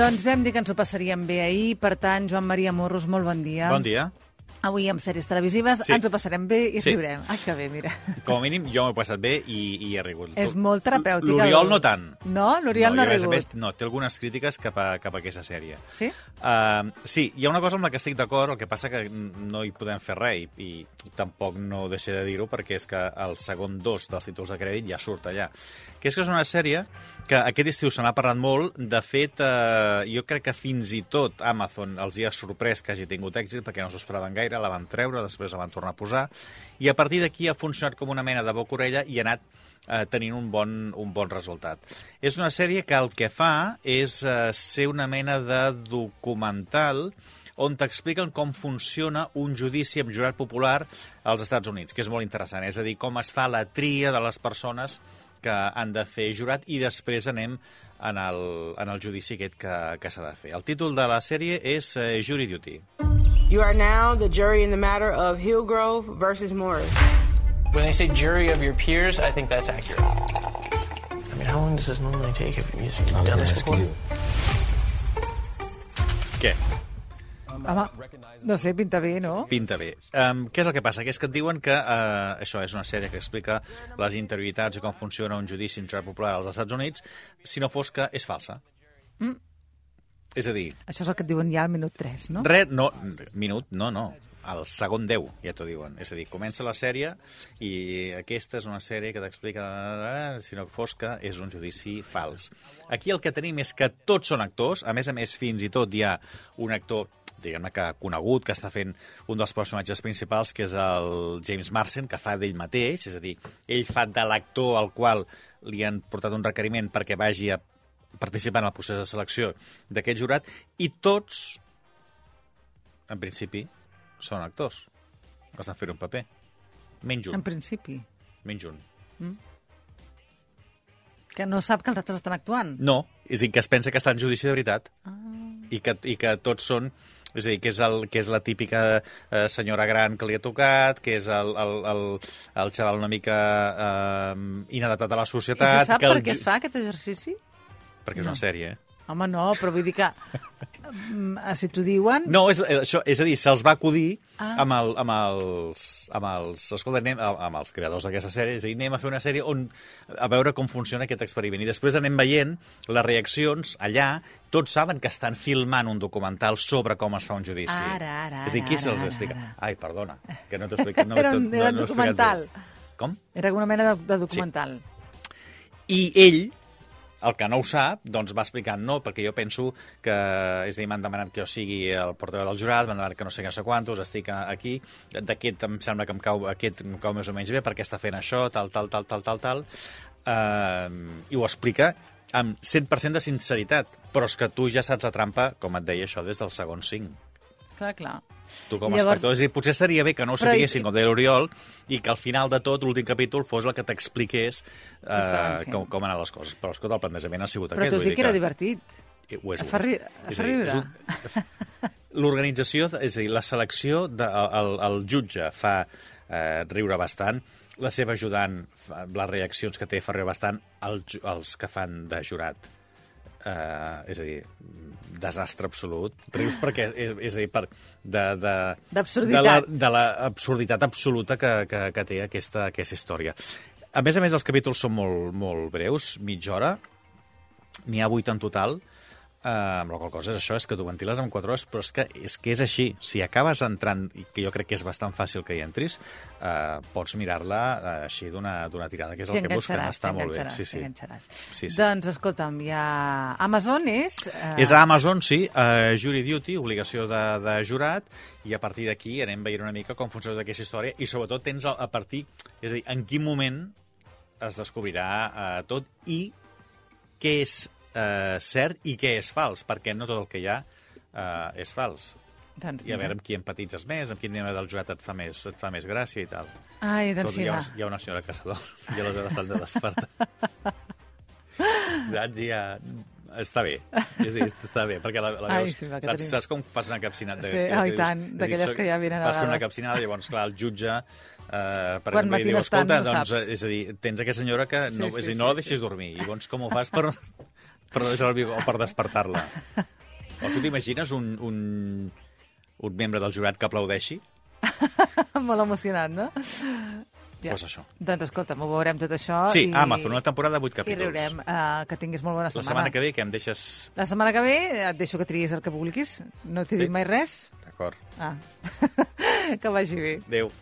Doncs vam dir que ens ho passaríem bé ahir, per tant, Joan Maria Morros, molt bon dia. Bon dia. Avui amb sèries televisives Sí. ens ho passarem bé i Sí. riurem. Ah, que bé, mira. Com a mínim, jo m'ho he passat bé i, i he rigut. És molt terapèutic. L'Oriol no tant. No? L'Oriol no, jo, ha rigut. més, no, té algunes crítiques cap a, cap a aquesta sèrie. Sí? Uh, sí, hi ha una cosa amb la que estic d'acord, el que passa que no hi podem fer res i, i tampoc no deixaré de dir-ho perquè és que el segon dos dels títols de crèdit ja surt allà. Que és que és una sèrie que aquest estiu se n'ha parlat molt. De fet, uh, jo crec que fins i tot Amazon els hi ha sorprès que hagi tingut èxit perquè no s'ho esperaven gaire, la van treure, després la van tornar a posar i a partir d'aquí ha funcionat com una mena de boca-orella i ha anat eh, tenint un bon, un bon resultat. És una sèrie que el que fa és eh, ser una mena de documental on t'expliquen com funciona un judici amb jurat popular als Estats Units, que és molt interessant. És a dir, com es fa la tria de les persones que han de fer jurat i després anem en el, en el judici aquest que, que s'ha de fer. El títol de la sèrie és eh, Jury Duty. You are now the jury in the matter of Hillgrove versus Morris. When they say jury of your peers, I think that's accurate. I mean, how long does this normally take? Have you I'm done going to this ask before? you. Què? Home, no sé, pinta bé, no? Pinta bé. Um, què és el que passa? Que és que et diuen que uh, això és una sèrie que explica les interioritats i com funciona un judici popular als Estats Units, si no fos que és falsa. Mm. És a dir, Això és el que et diuen ja al minut 3, no? res, no, minut, no, no, al segon 10, ja t'ho diuen. És a dir, comença la sèrie i aquesta és una sèrie que t'explica, si que és un judici fals. Aquí el que tenim és que tots són actors, a més a més fins i tot hi ha un actor diguem-ne que conegut, que està fent un dels personatges principals, que és el James Marsden, que fa d'ell mateix, és a dir, ell fa de l'actor al qual li han portat un requeriment perquè vagi a participar en el procés de selecció d'aquest jurat, i tots, en principi, són actors. Estan fent un paper. Menys En un. principi. Menys un. Que no sap que els altres estan actuant. No, és a dir, que es pensa que està en judici de veritat. Ah. I, que, I que tots són... És a dir, que és, el, que és la típica eh, senyora gran que li ha tocat, que és el, el, el, el xaval una mica eh, inadaptat a la I societat... se sap que per el què es fa aquest exercici? Perquè és una sèrie, eh? Home, no, però vull dir que... mm, si t'ho diuen... No, és, eh, això, és a dir, se'ls va acudir Ah. amb, el, amb, els, amb els... Escolta, anem, amb els creadors d'aquesta sèrie, és a dir, anem a fer una sèrie on, a veure com funciona aquest experiment. I després anem veient les reaccions allà, tots saben que estan filmant un documental sobre com es fa un judici. Ara, ara, És a dir, qui ara, se'ls ara, explica? ara. Ai, perdona, que no t'ho explicat. No, Era un- no, era no documental. Com? Era alguna mena de, de documental. I ell, el que no ho sap, doncs va explicant no, perquè jo penso que, és a dir, m'han demanat que jo sigui el portaveu del jurat, m'han demanat que no sé què no sé quantos, estic aquí, d'aquest em sembla que em cau, aquest em cau més o menys bé, perquè està fent això, tal, tal, tal, tal, tal, tal, uh, i ho explica amb 100% de sinceritat, però és que tu ja saps la trampa, com et deia això, des del segon 5. Clar, clar. Tu com a Llavors- espectador, és dir, potser estaria bé que no ho Però i- sapiguessin, com deia l'Oriol, i que al final de tot, l'últim capítol, fos el que t'expliqués eh, com, com han anat les coses. Però, escolta, el plantejament ha sigut Però aquest. t'ho vull dic que era divertit. Eh, Ho és, ho fa és. ri- et És fa a dir, és riure. un- L'organització, és a dir, la selecció, de, el, el jutge fa eh, riure bastant, la seva ajudant, les reaccions que té fa riure bastant, el, els que fan de jurat. Uh, és a dir, desastre absolut. Rius perquè, és, és a dir, per, de, de, de la, de la absurditat absoluta que, que, que té aquesta, aquesta història. A més a més, els capítols són molt, molt breus, mitja hora, n'hi ha vuit en total, eh, amb la qual cosa és això, és que t'ho ventiles en 4 hores, però és que, és que és així. Si acabes entrant, i que jo crec que és bastant fàcil que hi entris, eh, pots mirar-la eh, així d'una tirada, que és el que busquen, està molt bé. Sí, sí. Sí, sí. Doncs, escolta'm, ja... Amazon és... Eh, És a Amazon, sí, uh, Jury Duty, obligació de, de jurat, i a partir d'aquí anem veient una mica com funciona aquesta història, i sobretot tens a, a partir, és a dir, en quin moment es descobrirà uh, tot i què és uh, cert i què és fals, perquè no tot el que hi ha uh, és fals. Doncs, I a veure amb qui empatitzes més, amb quin membre del jurat et fa més, et fa més gràcia i tal. Ai, doncs sí, hi, ha, va. una- hi ha una senyora que s'adorm i aleshores s'han de despertar. Saps? Ja... Està bé. Sí, sí, està bé, perquè la, la Ai, veus... sí, va, que saps, tenim- saps com fas una capcinada? Sí, ai, tant, d'aquelles que ja venen a Fas una vegades. capcinada, llavors, clar, el jutge... Eh, per Quan exemple, i diu, escolta, no doncs, saps." eh, és a dir, tens aquesta senyora que no, Sí, sí, és a dir, sí, no la sí. deixis dormir. I llavors, com ho fas per, per, o per despertar-la. O tu t'imagines un, un, un membre del jurat que aplaudeixi? Molt emocionat, no? Ja. Pues això. Doncs escolta'm, ho veurem tot això. Sí, i... Amazon, una temporada de 8 I capítols. riurem. Uh, que tinguis molt bona La setmana. setmana que ve, que em deixes... La setmana que ve et deixo que triïs el que vulguis. No t'he Sí. dit mai res? D'acord. Ah. que vagi bé. Adéu.